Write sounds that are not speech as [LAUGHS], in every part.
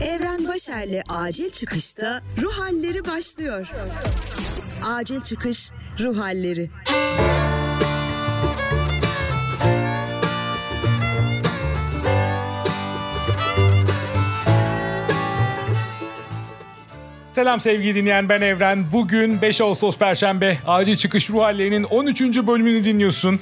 Evren Başer'le Acil Çıkış'ta ruh halleri başlıyor. Acil Çıkış ruh halleri. Selam sevgili dinleyen ben Evren. Bugün 5 Ağustos Perşembe Acil Çıkış Ruh Hallerinin 13. bölümünü dinliyorsun.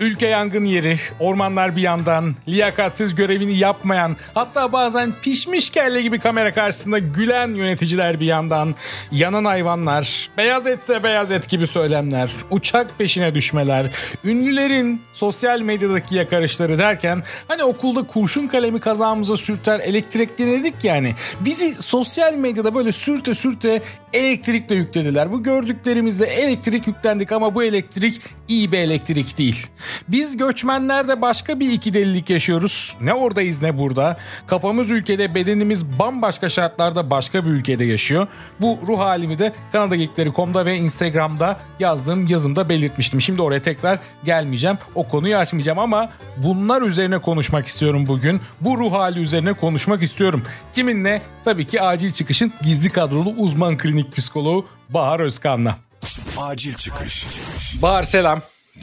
Ülke yangın yeri, ormanlar bir yandan, liyakatsiz görevini yapmayan, hatta bazen pişmiş kelle gibi kamera karşısında gülen yöneticiler bir yandan, yanan hayvanlar, beyaz etse beyaz et gibi söylemler, uçak peşine düşmeler, ünlülerin sosyal medyadaki yakarışları derken hani okulda kurşun kalemi kazağımıza sürter elektriklenirdik yani. Bizi sosyal medyada böyle sürte sürte elektrikle yüklediler. Bu gördüklerimizde elektrik yüklendik ama bu elektrik iyi bir elektrik değil. Biz göçmenlerde başka bir iki delilik yaşıyoruz. Ne oradayız ne burada. Kafamız ülkede, bedenimiz bambaşka şartlarda başka bir ülkede yaşıyor. Bu ruh halimi de kanadagekleri.com'da ve Instagram'da yazdığım yazımda belirtmiştim. Şimdi oraya tekrar gelmeyeceğim. O konuyu açmayacağım ama bunlar üzerine konuşmak istiyorum bugün. Bu ruh hali üzerine konuşmak istiyorum. Kiminle? Tabii ki acil çıkışın gizli kadrolu uzman klinik psikoloğu Bahar Özkan'la. Acil çıkış. Bahar selam.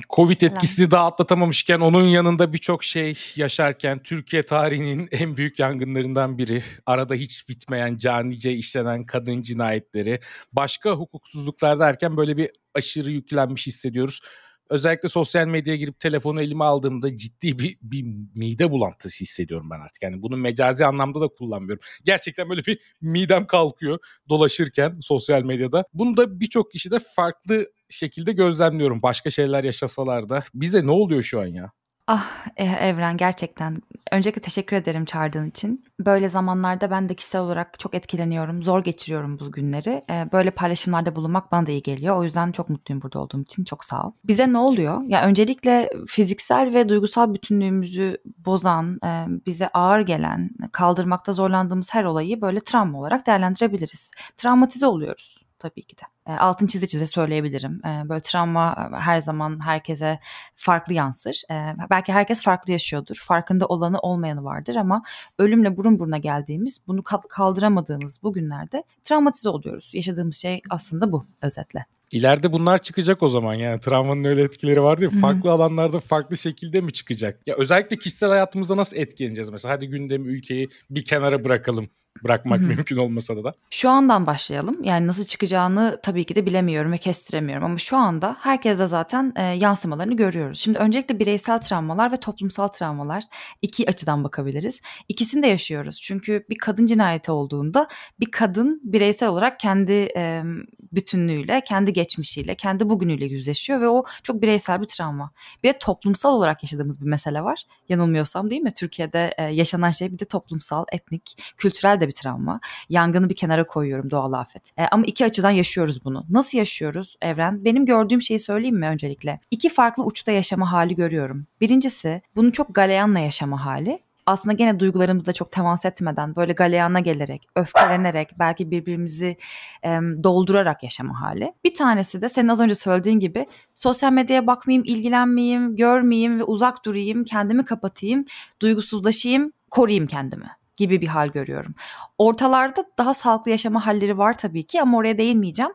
Covid etkisini daha atlatamamışken onun yanında birçok şey yaşarken Türkiye tarihinin [LAUGHS] en büyük yangınlarından biri. Arada hiç bitmeyen canice işlenen kadın cinayetleri, başka hukuksuzluklar derken böyle bir aşırı yüklenmiş hissediyoruz. Özellikle sosyal medyaya girip telefonu elime aldığımda ciddi bir, bir mide bulantısı hissediyorum ben artık. Yani bunu mecazi anlamda da kullanmıyorum. Gerçekten böyle bir midem kalkıyor dolaşırken sosyal medyada. Bunu da birçok kişi de farklı şekilde gözlemliyorum. Başka şeyler yaşasalar da. Bize ne oluyor şu an ya? Ah e, Evren gerçekten. Öncelikle teşekkür ederim çağırdığın için. Böyle zamanlarda ben de kişisel olarak çok etkileniyorum. Zor geçiriyorum bu günleri. E, böyle paylaşımlarda bulunmak bana da iyi geliyor. O yüzden çok mutluyum burada olduğum için. Çok sağ ol. Bize ne oluyor? Ya öncelikle fiziksel ve duygusal bütünlüğümüzü bozan, e, bize ağır gelen, kaldırmakta zorlandığımız her olayı böyle travma olarak değerlendirebiliriz. Travmatize oluyoruz tabii ki de. E, altın çize çize söyleyebilirim. E, böyle travma her zaman herkese farklı yansır. E, belki herkes farklı yaşıyordur. Farkında olanı olmayanı vardır ama ölümle burun buruna geldiğimiz, bunu kaldıramadığımız bu günlerde travmatize oluyoruz. Yaşadığımız şey aslında bu özetle. İleride bunlar çıkacak o zaman yani travmanın öyle etkileri var mi? Farklı alanlarda farklı şekilde mi çıkacak? Ya özellikle kişisel hayatımızda nasıl etkileneceğiz mesela? Hadi gündemi ülkeyi bir kenara bırakalım bırakmak mümkün olmasa da. Şu andan başlayalım. Yani nasıl çıkacağını tabii ki de bilemiyorum ve kestiremiyorum ama şu anda herkes de zaten e, yansımalarını görüyoruz. Şimdi öncelikle bireysel travmalar ve toplumsal travmalar iki açıdan bakabiliriz. İkisini de yaşıyoruz. Çünkü bir kadın cinayeti olduğunda bir kadın bireysel olarak kendi e, bütünlüğüyle, kendi geçmişiyle, kendi bugünüyle yüzleşiyor ve o çok bireysel bir travma. Bir de toplumsal olarak yaşadığımız bir mesele var. Yanılmıyorsam değil mi? Türkiye'de e, yaşanan şey bir de toplumsal, etnik, kültürel de bir travma. Yangını bir kenara koyuyorum doğal afet. E, ama iki açıdan yaşıyoruz bunu. Nasıl yaşıyoruz Evren? Benim gördüğüm şeyi söyleyeyim mi öncelikle? İki farklı uçta yaşama hali görüyorum. Birincisi bunu çok galeyanla yaşama hali aslında gene duygularımızla çok temas etmeden böyle galeyana gelerek, öfkelenerek, belki birbirimizi e, doldurarak yaşama hali. Bir tanesi de senin az önce söylediğin gibi sosyal medyaya bakmayayım, ilgilenmeyeyim, görmeyeyim ve uzak durayım, kendimi kapatayım, duygusuzlaşayım, koruyayım kendimi gibi bir hal görüyorum. Ortalarda daha sağlıklı yaşama halleri var tabii ki ama oraya değinmeyeceğim.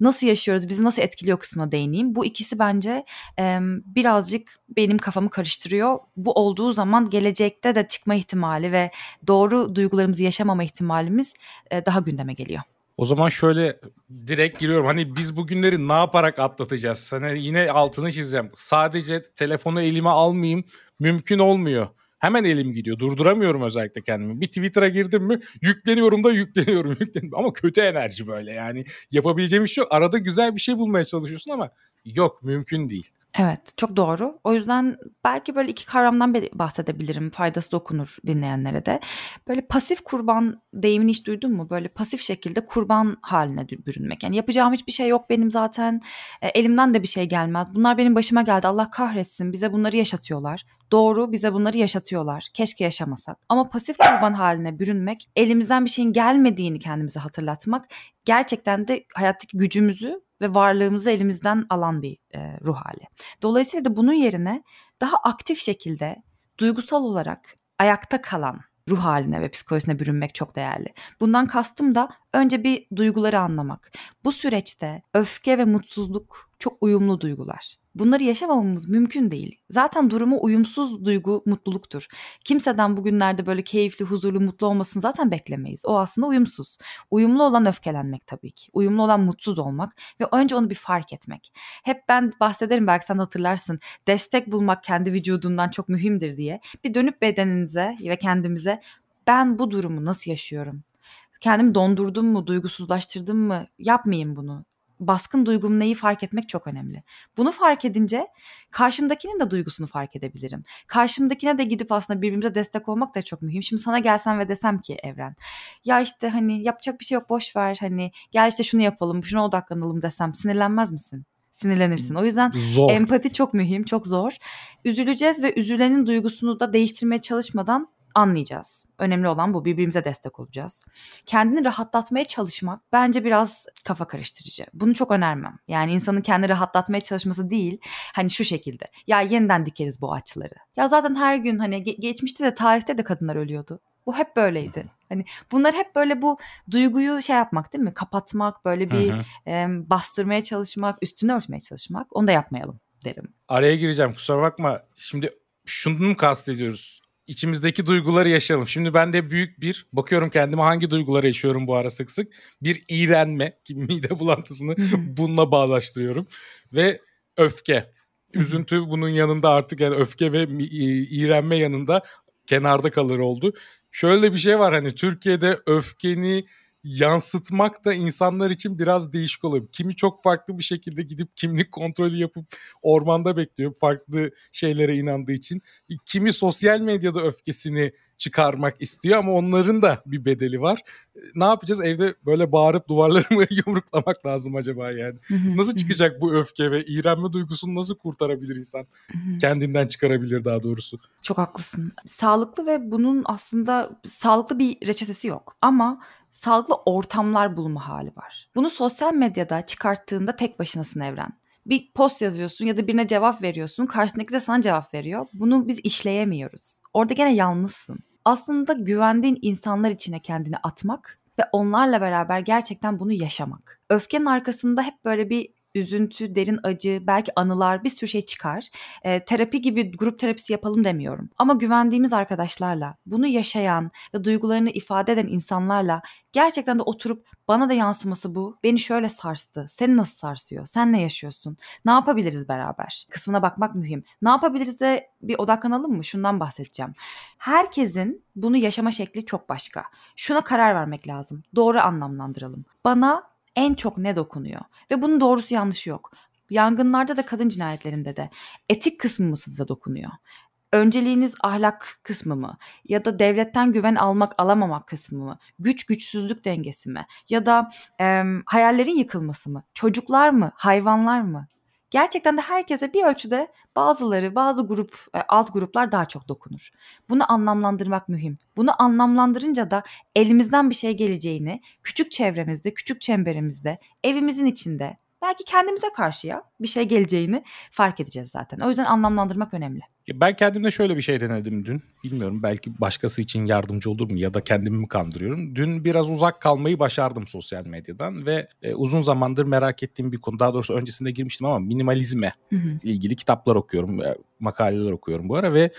Nasıl yaşıyoruz, bizi nasıl etkiliyor kısmına değineyim. Bu ikisi bence e, birazcık benim kafamı karıştırıyor. Bu olduğu zaman gelecekte de çıkma ihtimali ve doğru duygularımızı yaşamama ihtimalimiz e, daha gündeme geliyor. O zaman şöyle direkt giriyorum. Hani biz bugünleri ne yaparak atlatacağız? Hani yine altını çizeceğim. Sadece telefonu elime almayayım mümkün olmuyor. Hemen elim gidiyor. Durduramıyorum özellikle kendimi. Bir Twitter'a girdim mi yükleniyorum da yükleniyorum. [LAUGHS] yükleniyorum. Ama kötü enerji böyle yani. Yapabileceğim bir şey yok. Arada güzel bir şey bulmaya çalışıyorsun ama yok mümkün değil. Evet, çok doğru. O yüzden belki böyle iki kavramdan bahsedebilirim. Faydası dokunur dinleyenlere de. Böyle pasif kurban deyimini hiç duydun mu? Böyle pasif şekilde kurban haline bürünmek. Yani yapacağım hiçbir şey yok benim zaten. E, elimden de bir şey gelmez. Bunlar benim başıma geldi. Allah kahretsin. Bize bunları yaşatıyorlar. Doğru bize bunları yaşatıyorlar. Keşke yaşamasak. Ama pasif kurban haline bürünmek, elimizden bir şeyin gelmediğini kendimize hatırlatmak gerçekten de hayattaki gücümüzü ve varlığımızı elimizden alan bir e, ruh hali. Dolayısıyla da bunun yerine daha aktif şekilde duygusal olarak ayakta kalan ruh haline ve psikolojisine bürünmek çok değerli. Bundan kastım da önce bir duyguları anlamak. Bu süreçte öfke ve mutsuzluk çok uyumlu duygular. Bunları yaşamamamız mümkün değil. Zaten durumu uyumsuz duygu mutluluktur. Kimseden bugünlerde böyle keyifli, huzurlu, mutlu olmasını zaten beklemeyiz. O aslında uyumsuz. Uyumlu olan öfkelenmek tabii ki. Uyumlu olan mutsuz olmak ve önce onu bir fark etmek. Hep ben bahsederim belki sen hatırlarsın. Destek bulmak kendi vücudundan çok mühimdir diye. Bir dönüp bedeninize ve kendimize ben bu durumu nasıl yaşıyorum? Kendimi dondurdum mu, duygusuzlaştırdım mı? Yapmayayım bunu baskın duygum neyi fark etmek çok önemli. Bunu fark edince karşımdakinin de duygusunu fark edebilirim. Karşımdakine de gidip aslında birbirimize destek olmak da çok mühim. Şimdi sana gelsem ve desem ki Evren ya işte hani yapacak bir şey yok boş ver hani gel işte şunu yapalım şuna odaklanalım desem sinirlenmez misin? sinirlenirsin. O yüzden zor. empati çok mühim, çok zor. Üzüleceğiz ve üzülenin duygusunu da değiştirmeye çalışmadan anlayacağız. Önemli olan bu. Birbirimize destek olacağız. Kendini rahatlatmaya çalışmak bence biraz kafa karıştırıcı. Bunu çok önermem. Yani insanın kendini rahatlatmaya çalışması değil. Hani şu şekilde. Ya yeniden dikeriz bu ağaçları. Ya zaten her gün hani ge- geçmişte de tarihte de kadınlar ölüyordu. Bu hep böyleydi. Hani bunlar hep böyle bu duyguyu şey yapmak değil mi? Kapatmak, böyle bir e, bastırmaya çalışmak, üstünü örtmeye çalışmak. Onu da yapmayalım derim. Araya gireceğim kusura bakma. Şimdi şunu mu kastediyoruz? İçimizdeki duyguları yaşayalım. Şimdi ben de büyük bir bakıyorum kendime hangi duyguları yaşıyorum bu ara sık sık. Bir iğrenme [LAUGHS] ki mide bulantısını bununla bağlaştırıyorum ve öfke. Üzüntü bunun yanında artık yani öfke ve iğrenme yanında kenarda kalır oldu. Şöyle bir şey var hani Türkiye'de öfkeni yansıtmak da insanlar için biraz değişik oluyor. Kimi çok farklı bir şekilde gidip kimlik kontrolü yapıp ormanda bekliyor farklı şeylere inandığı için. Kimi sosyal medyada öfkesini çıkarmak istiyor ama onların da bir bedeli var. Ne yapacağız? Evde böyle bağırıp duvarları mı [LAUGHS] yumruklamak lazım acaba yani? Nasıl çıkacak bu öfke ve iğrenme duygusunu nasıl kurtarabilir insan? Kendinden çıkarabilir daha doğrusu. Çok haklısın. Sağlıklı ve bunun aslında sağlıklı bir reçetesi yok. Ama sağlıklı ortamlar bulma hali var. Bunu sosyal medyada çıkarttığında tek başınasın evren. Bir post yazıyorsun ya da birine cevap veriyorsun. Karşındaki de sana cevap veriyor. Bunu biz işleyemiyoruz. Orada gene yalnızsın. Aslında güvendiğin insanlar içine kendini atmak ve onlarla beraber gerçekten bunu yaşamak. Öfkenin arkasında hep böyle bir üzüntü, derin acı, belki anılar bir sürü şey çıkar. E, terapi gibi grup terapisi yapalım demiyorum. Ama güvendiğimiz arkadaşlarla, bunu yaşayan ve duygularını ifade eden insanlarla gerçekten de oturup bana da yansıması bu. Beni şöyle sarstı. Seni nasıl sarsıyor? Sen ne yaşıyorsun? Ne yapabiliriz beraber? Kısmına bakmak mühim. Ne yapabiliriz de bir odaklanalım mı? Şundan bahsedeceğim. Herkesin bunu yaşama şekli çok başka. Şuna karar vermek lazım. Doğru anlamlandıralım. Bana en çok ne dokunuyor? Ve bunun doğrusu yanlışı yok. Yangınlarda da kadın cinayetlerinde de etik kısmı mı size dokunuyor? Önceliğiniz ahlak kısmı mı? Ya da devletten güven almak alamamak kısmı mı? Güç güçsüzlük dengesi mi? Ya da e, hayallerin yıkılması mı? Çocuklar mı? Hayvanlar mı? Gerçekten de herkese bir ölçüde bazıları, bazı grup, e, alt gruplar daha çok dokunur. Bunu anlamlandırmak mühim. Bunu anlamlandırınca da elimizden bir şey geleceğini küçük çevremizde, küçük çemberimizde, evimizin içinde belki kendimize karşıya bir şey geleceğini fark edeceğiz zaten. O yüzden anlamlandırmak önemli. Ben kendimde şöyle bir şey denedim dün. Bilmiyorum belki başkası için yardımcı olur mu ya da kendimi mi kandırıyorum. Dün biraz uzak kalmayı başardım sosyal medyadan ve e, uzun zamandır merak ettiğim bir konu. Daha doğrusu öncesinde girmiştim ama minimalizme hı hı. ilgili kitaplar okuyorum, e, makaleler okuyorum bu ara ve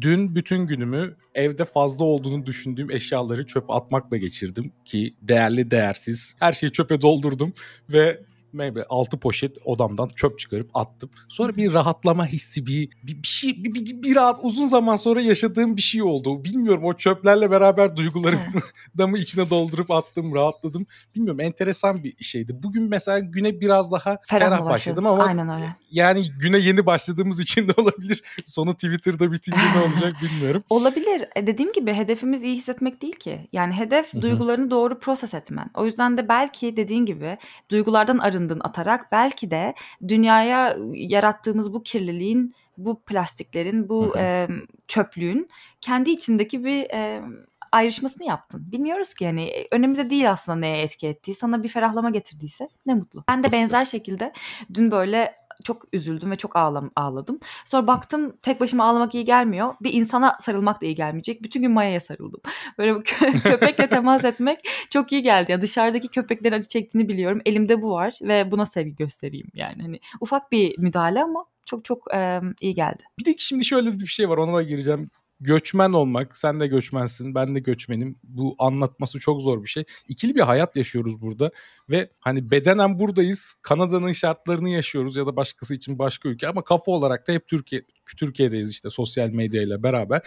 dün bütün günümü evde fazla olduğunu düşündüğüm eşyaları çöpe atmakla geçirdim ki değerli değersiz her şeyi çöpe doldurdum ve meyve altı poşet odamdan çöp çıkarıp attım. Sonra bir rahatlama hissi bir bir, bir şey bir, bir, bir rahat uzun zaman sonra yaşadığım bir şey oldu. Bilmiyorum o çöplerle beraber duygularımı [LAUGHS] da mı içine doldurup attım, rahatladım. Bilmiyorum enteresan bir şeydi. Bugün mesela güne biraz daha ferah, ferah başladım ama Aynen öyle. yani güne yeni başladığımız için de olabilir. Sonu Twitter'da bitince ne olacak [LAUGHS] bilmiyorum. olabilir. E dediğim gibi hedefimiz iyi hissetmek değil ki. Yani hedef duygularını doğru proses etmen. O yüzden de belki dediğin gibi duygulardan arın arındın atarak belki de dünyaya yarattığımız bu kirliliğin, bu plastiklerin, bu e, çöplüğün kendi içindeki bir e, ayrışmasını yaptın. Bilmiyoruz ki yani önemli de değil aslında neye etki ettiği. Sana bir ferahlama getirdiyse ne mutlu. Ben de benzer şekilde dün böyle çok üzüldüm ve çok ağlam ağladım. Sonra baktım tek başıma ağlamak iyi gelmiyor. Bir insana sarılmak da iyi gelmeyecek. Bütün gün Maya'ya sarıldım. [LAUGHS] Böyle kö- [LAUGHS] köpekle temas etmek çok iyi geldi. Yani dışarıdaki köpeklerin acı çektiğini biliyorum. Elimde bu var ve buna sevgi göstereyim yani. Hani ufak bir müdahale ama çok çok e, iyi geldi. Bir de şimdi şöyle bir şey var ona da gireceğim göçmen olmak, sen de göçmensin, ben de göçmenim. Bu anlatması çok zor bir şey. İkili bir hayat yaşıyoruz burada ve hani bedenen buradayız. Kanada'nın şartlarını yaşıyoruz ya da başkası için başka ülke ama kafa olarak da hep Türkiye Türkiye'deyiz işte sosyal medyayla beraber.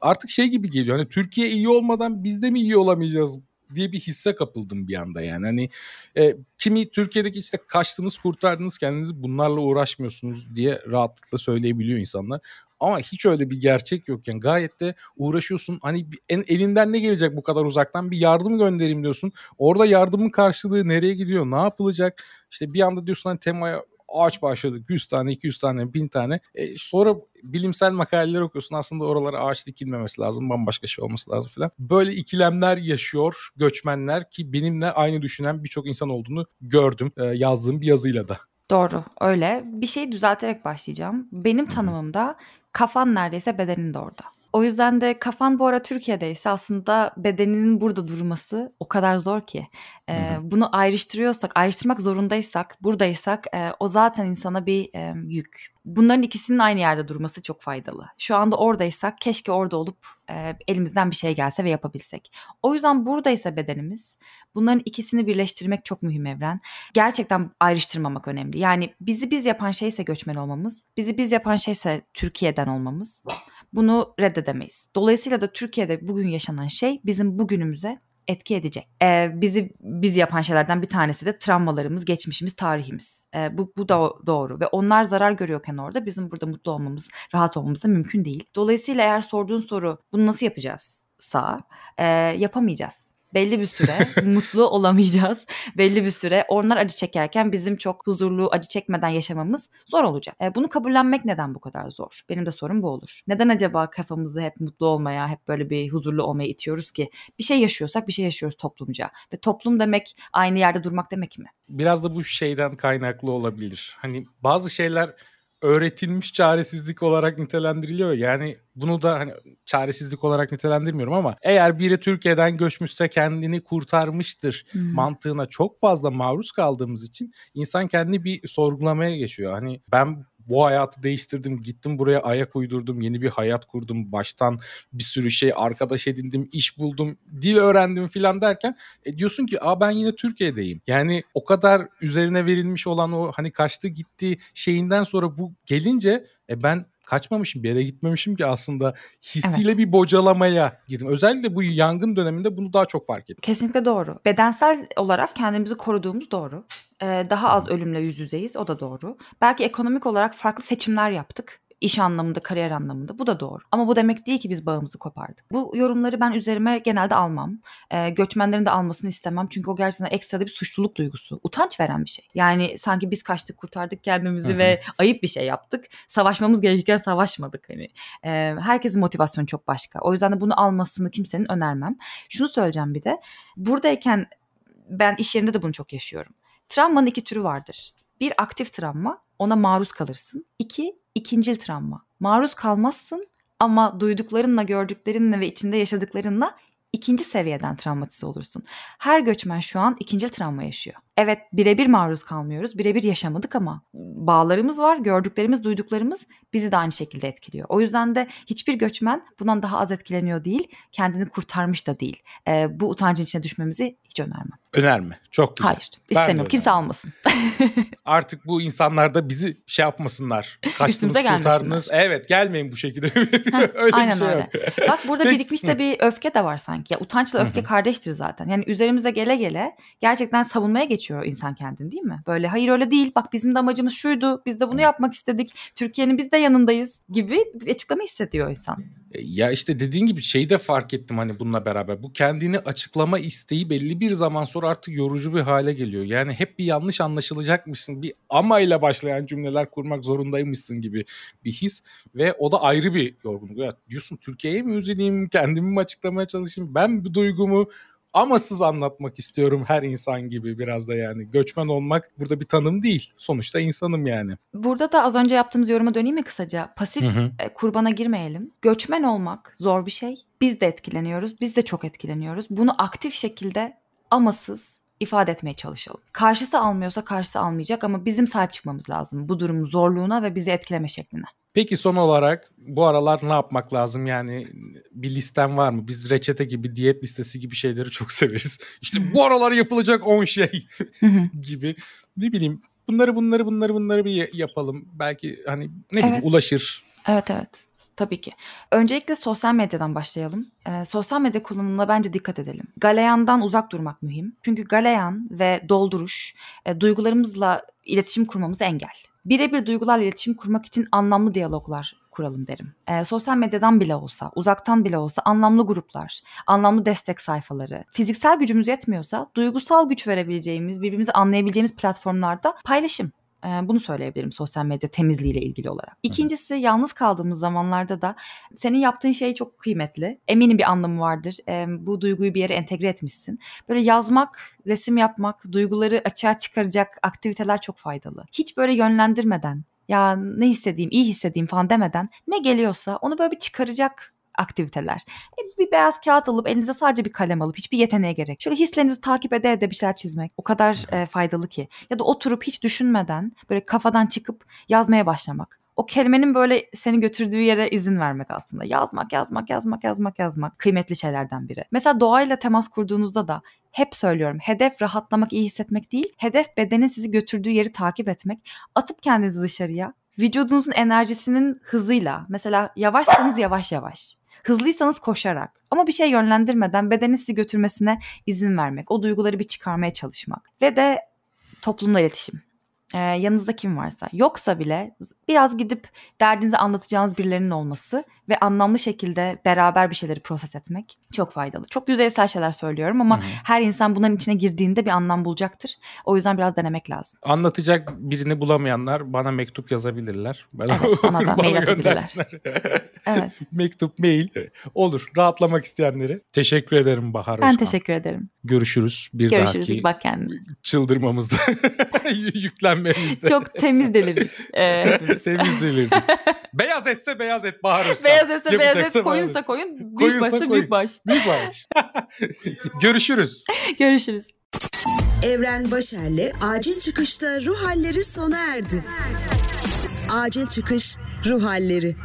Artık şey gibi geliyor. Hani Türkiye iyi olmadan biz de mi iyi olamayacağız diye bir hisse kapıldım bir anda yani. Hani e, kimi Türkiye'deki işte kaçtınız kurtardınız kendinizi bunlarla uğraşmıyorsunuz diye rahatlıkla söyleyebiliyor insanlar. Ama hiç öyle bir gerçek yok yani gayet de uğraşıyorsun. Hani en, elinden ne gelecek bu kadar uzaktan bir yardım göndereyim diyorsun. Orada yardımın karşılığı nereye gidiyor? Ne yapılacak? İşte bir anda diyorsun hani temaya ağaç başladık 100 tane 200 tane 1000 tane e, sonra bilimsel makaleler okuyorsun aslında oralara ağaç dikilmemesi lazım bambaşka şey olması lazım falan böyle ikilemler yaşıyor göçmenler ki benimle aynı düşünen birçok insan olduğunu gördüm e, yazdığım bir yazıyla da. Doğru öyle. Bir şeyi düzelterek başlayacağım. Benim tanımımda kafan neredeyse bedenin de orada. O yüzden de kafan bu ara Türkiye'deyse aslında bedeninin burada durması o kadar zor ki. Ee, bunu ayrıştırıyorsak, ayrıştırmak zorundaysak, buradaysak e, o zaten insana bir e, yük. Bunların ikisinin aynı yerde durması çok faydalı. Şu anda oradaysak keşke orada olup e, elimizden bir şey gelse ve yapabilsek. O yüzden buradaysa bedenimiz bunların ikisini birleştirmek çok mühim evren. Gerçekten ayrıştırmamak önemli. Yani bizi biz yapan şeyse göçmen olmamız, bizi biz yapan şeyse Türkiye'den olmamız. Bunu reddedemeyiz. Dolayısıyla da Türkiye'de bugün yaşanan şey bizim bugünümüze etki edecek. Ee, bizi biz yapan şeylerden bir tanesi de travmalarımız, geçmişimiz, tarihimiz. Ee, bu bu da doğru ve onlar zarar görüyorken orada bizim burada mutlu olmamız, rahat olmamız da mümkün değil. Dolayısıyla eğer sorduğun soru bunu nasıl yapacağız? Sağ, e, yapamayacağız belli bir süre [LAUGHS] mutlu olamayacağız. Belli bir süre onlar acı çekerken bizim çok huzurlu acı çekmeden yaşamamız zor olacak. E, bunu kabullenmek neden bu kadar zor? Benim de sorum bu olur. Neden acaba kafamızı hep mutlu olmaya, hep böyle bir huzurlu olmaya itiyoruz ki? Bir şey yaşıyorsak bir şey yaşıyoruz toplumca. Ve toplum demek aynı yerde durmak demek mi? Biraz da bu şeyden kaynaklı olabilir. Hani bazı şeyler öğretilmiş çaresizlik olarak nitelendiriliyor. Yani bunu da hani çaresizlik olarak nitelendirmiyorum ama eğer biri Türkiye'den göçmüşse kendini kurtarmıştır hmm. mantığına çok fazla maruz kaldığımız için insan kendini bir sorgulamaya geçiyor. Hani ben bu hayatı değiştirdim. Gittim buraya ayak uydurdum. Yeni bir hayat kurdum. Baştan bir sürü şey arkadaş edindim. iş buldum. Dil öğrendim filan derken e, diyorsun ki Aa, ben yine Türkiye'deyim. Yani o kadar üzerine verilmiş olan o hani kaçtı gitti şeyinden sonra bu gelince e, ben kaçmamışım bir yere gitmemişim ki aslında hissiyle evet. bir bocalamaya girdim. Özellikle bu yangın döneminde bunu daha çok fark ettim. Kesinlikle doğru. Bedensel olarak kendimizi koruduğumuz doğru. Ee, daha az ölümle yüz yüzeyiz o da doğru. Belki ekonomik olarak farklı seçimler yaptık iş anlamında, kariyer anlamında. Bu da doğru. Ama bu demek değil ki biz bağımızı kopardık. Bu yorumları ben üzerime genelde almam. E, göçmenlerin de almasını istemem. Çünkü o gerçekten ekstra bir suçluluk duygusu. Utanç veren bir şey. Yani sanki biz kaçtık, kurtardık kendimizi ve ayıp bir şey yaptık. Savaşmamız gerekirken savaşmadık. Hani e, herkesin motivasyonu çok başka. O yüzden de bunu almasını kimsenin önermem. Şunu söyleyeceğim bir de. Buradayken ben iş yerinde de bunu çok yaşıyorum. Travmanın iki türü vardır. Bir aktif travma, ona maruz kalırsın. İki, ikincil travma. Maruz kalmazsın ama duyduklarınla, gördüklerinle ve içinde yaşadıklarınla ikinci seviyeden travmatize olursun. Her göçmen şu an ikinci travma yaşıyor. Evet birebir maruz kalmıyoruz, birebir yaşamadık ama bağlarımız var, gördüklerimiz, duyduklarımız bizi de aynı şekilde etkiliyor. O yüzden de hiçbir göçmen bundan daha az etkileniyor değil, kendini kurtarmış da değil. Ee, bu utancın içine düşmemizi hiç önermem. Önerme. Çok güzel. Hayır. istemiyorum. Kimse almasın. [LAUGHS] Artık bu insanlar da bizi şey yapmasınlar. Kaçtınız kurtardınız. Evet gelmeyin bu şekilde. [LAUGHS] öyle Aynen bir şey öyle. Yok. Bak burada birikmiş de bir öfke de var sanki. Ya, utançla öfke kardeştir zaten. Yani üzerimize gele gele gerçekten savunmaya geçiyor insan kendini değil mi? Böyle hayır öyle değil. Bak bizim de amacımız şuydu. Biz de bunu yapmak istedik. Türkiye'nin biz de yanındayız gibi açıklama hissediyor insan. E, ya işte dediğin gibi şeyi de fark ettim hani bununla beraber. Bu kendini açıklama isteği belli bir zaman sonra artık yorucu bir hale geliyor. Yani hep bir yanlış anlaşılacakmışsın. Bir ama ile başlayan cümleler kurmak zorundaymışsın gibi bir his. Ve o da ayrı bir yorgunluk. Ya diyorsun Türkiye'ye mi üzüleyim, kendimi mi açıklamaya çalışayım? Ben bu duygumu amasız anlatmak istiyorum her insan gibi biraz da yani. Göçmen olmak burada bir tanım değil. Sonuçta insanım yani. Burada da az önce yaptığımız yoruma döneyim mi kısaca? Pasif Hı hı. e, kurbana girmeyelim. Göçmen olmak zor bir şey. Biz de etkileniyoruz. Biz de çok etkileniyoruz. Bunu aktif şekilde amasız ifade etmeye çalışalım. Karşısı almıyorsa karşısı almayacak ama bizim sahip çıkmamız lazım bu durumun zorluğuna ve bizi etkileme şekline. Peki son olarak bu aralar ne yapmak lazım? Yani bir listem var mı? Biz reçete gibi, diyet listesi gibi şeyleri çok severiz. [LAUGHS] İşte bu aralar yapılacak 10 şey [LAUGHS] gibi. Ne bileyim bunları bunları bunları bunları bir yapalım. Belki hani ne bileyim Evet. ulaşır. Evet evet. Tabii ki. Öncelikle sosyal medyadan başlayalım. Ee, sosyal medya kullanımına bence dikkat edelim. Galeyandan uzak durmak mühim. Çünkü galeyan ve dolduruş e, duygularımızla iletişim kurmamızı engel. Birebir duygularla iletişim kurmak için anlamlı diyaloglar kuralım derim. Ee, sosyal medyadan bile olsa, uzaktan bile olsa anlamlı gruplar, anlamlı destek sayfaları, fiziksel gücümüz yetmiyorsa duygusal güç verebileceğimiz, birbirimizi anlayabileceğimiz platformlarda paylaşım. Bunu söyleyebilirim sosyal medya temizliğiyle ilgili olarak. İkincisi yalnız kaldığımız zamanlarda da senin yaptığın şey çok kıymetli. Eminim bir anlamı vardır. Bu duyguyu bir yere entegre etmişsin. Böyle yazmak, resim yapmak, duyguları açığa çıkaracak aktiviteler çok faydalı. Hiç böyle yönlendirmeden ya ne hissedeyim, iyi hissedeyim falan demeden ne geliyorsa onu böyle bir çıkaracak aktiviteler. E, Bir beyaz kağıt alıp elinize sadece bir kalem alıp hiçbir yeteneğe gerek. Şöyle hislerinizi takip ede ede bir şeyler çizmek o kadar e, faydalı ki. Ya da oturup hiç düşünmeden böyle kafadan çıkıp yazmaya başlamak. O kelimenin böyle seni götürdüğü yere izin vermek aslında. Yazmak, yazmak, yazmak, yazmak, yazmak kıymetli şeylerden biri. Mesela doğayla temas kurduğunuzda da hep söylüyorum. Hedef rahatlamak, iyi hissetmek değil. Hedef bedenin sizi götürdüğü yeri takip etmek. Atıp kendinizi dışarıya. Vücudunuzun enerjisinin hızıyla. Mesela yavaşsanız yavaş yavaş. Hızlıysanız koşarak. Ama bir şey yönlendirmeden bedenin sizi götürmesine izin vermek. O duyguları bir çıkarmaya çalışmak. Ve de toplumla iletişim. Ee, yanınızda kim varsa. Yoksa bile biraz gidip derdinizi anlatacağınız birilerinin olması ve anlamlı şekilde beraber bir şeyleri proses etmek çok faydalı. Çok yüzeysel şeyler söylüyorum ama hı. her insan bunların içine girdiğinde bir anlam bulacaktır. O yüzden biraz denemek lazım. Anlatacak birini bulamayanlar bana mektup yazabilirler. Ben Evet, bana da [LAUGHS] mail atabilirler. [LAUGHS] Evet. mektup, mail olur. Rahatlamak isteyenleri. Teşekkür ederim Bahar Ben Özkan. teşekkür ederim. Görüşürüz bir Görüşürüz. dahaki Bak kendine. çıldırmamızda, [LAUGHS] yüklenmemizde. Çok temiz delirdik e, hepimiz. Temizlenirdik. beyaz etse beyaz et Bahar Özkan. Beyaz etse beyaz et, koyunsa koyun, büyük Koyunsa başsa koyun. [LAUGHS] büyük baş. Büyük [LAUGHS] baş. Görüşürüz. Görüşürüz. Evren Başer'le acil çıkışta ruh halleri sona erdi. Acil çıkış ruh halleri.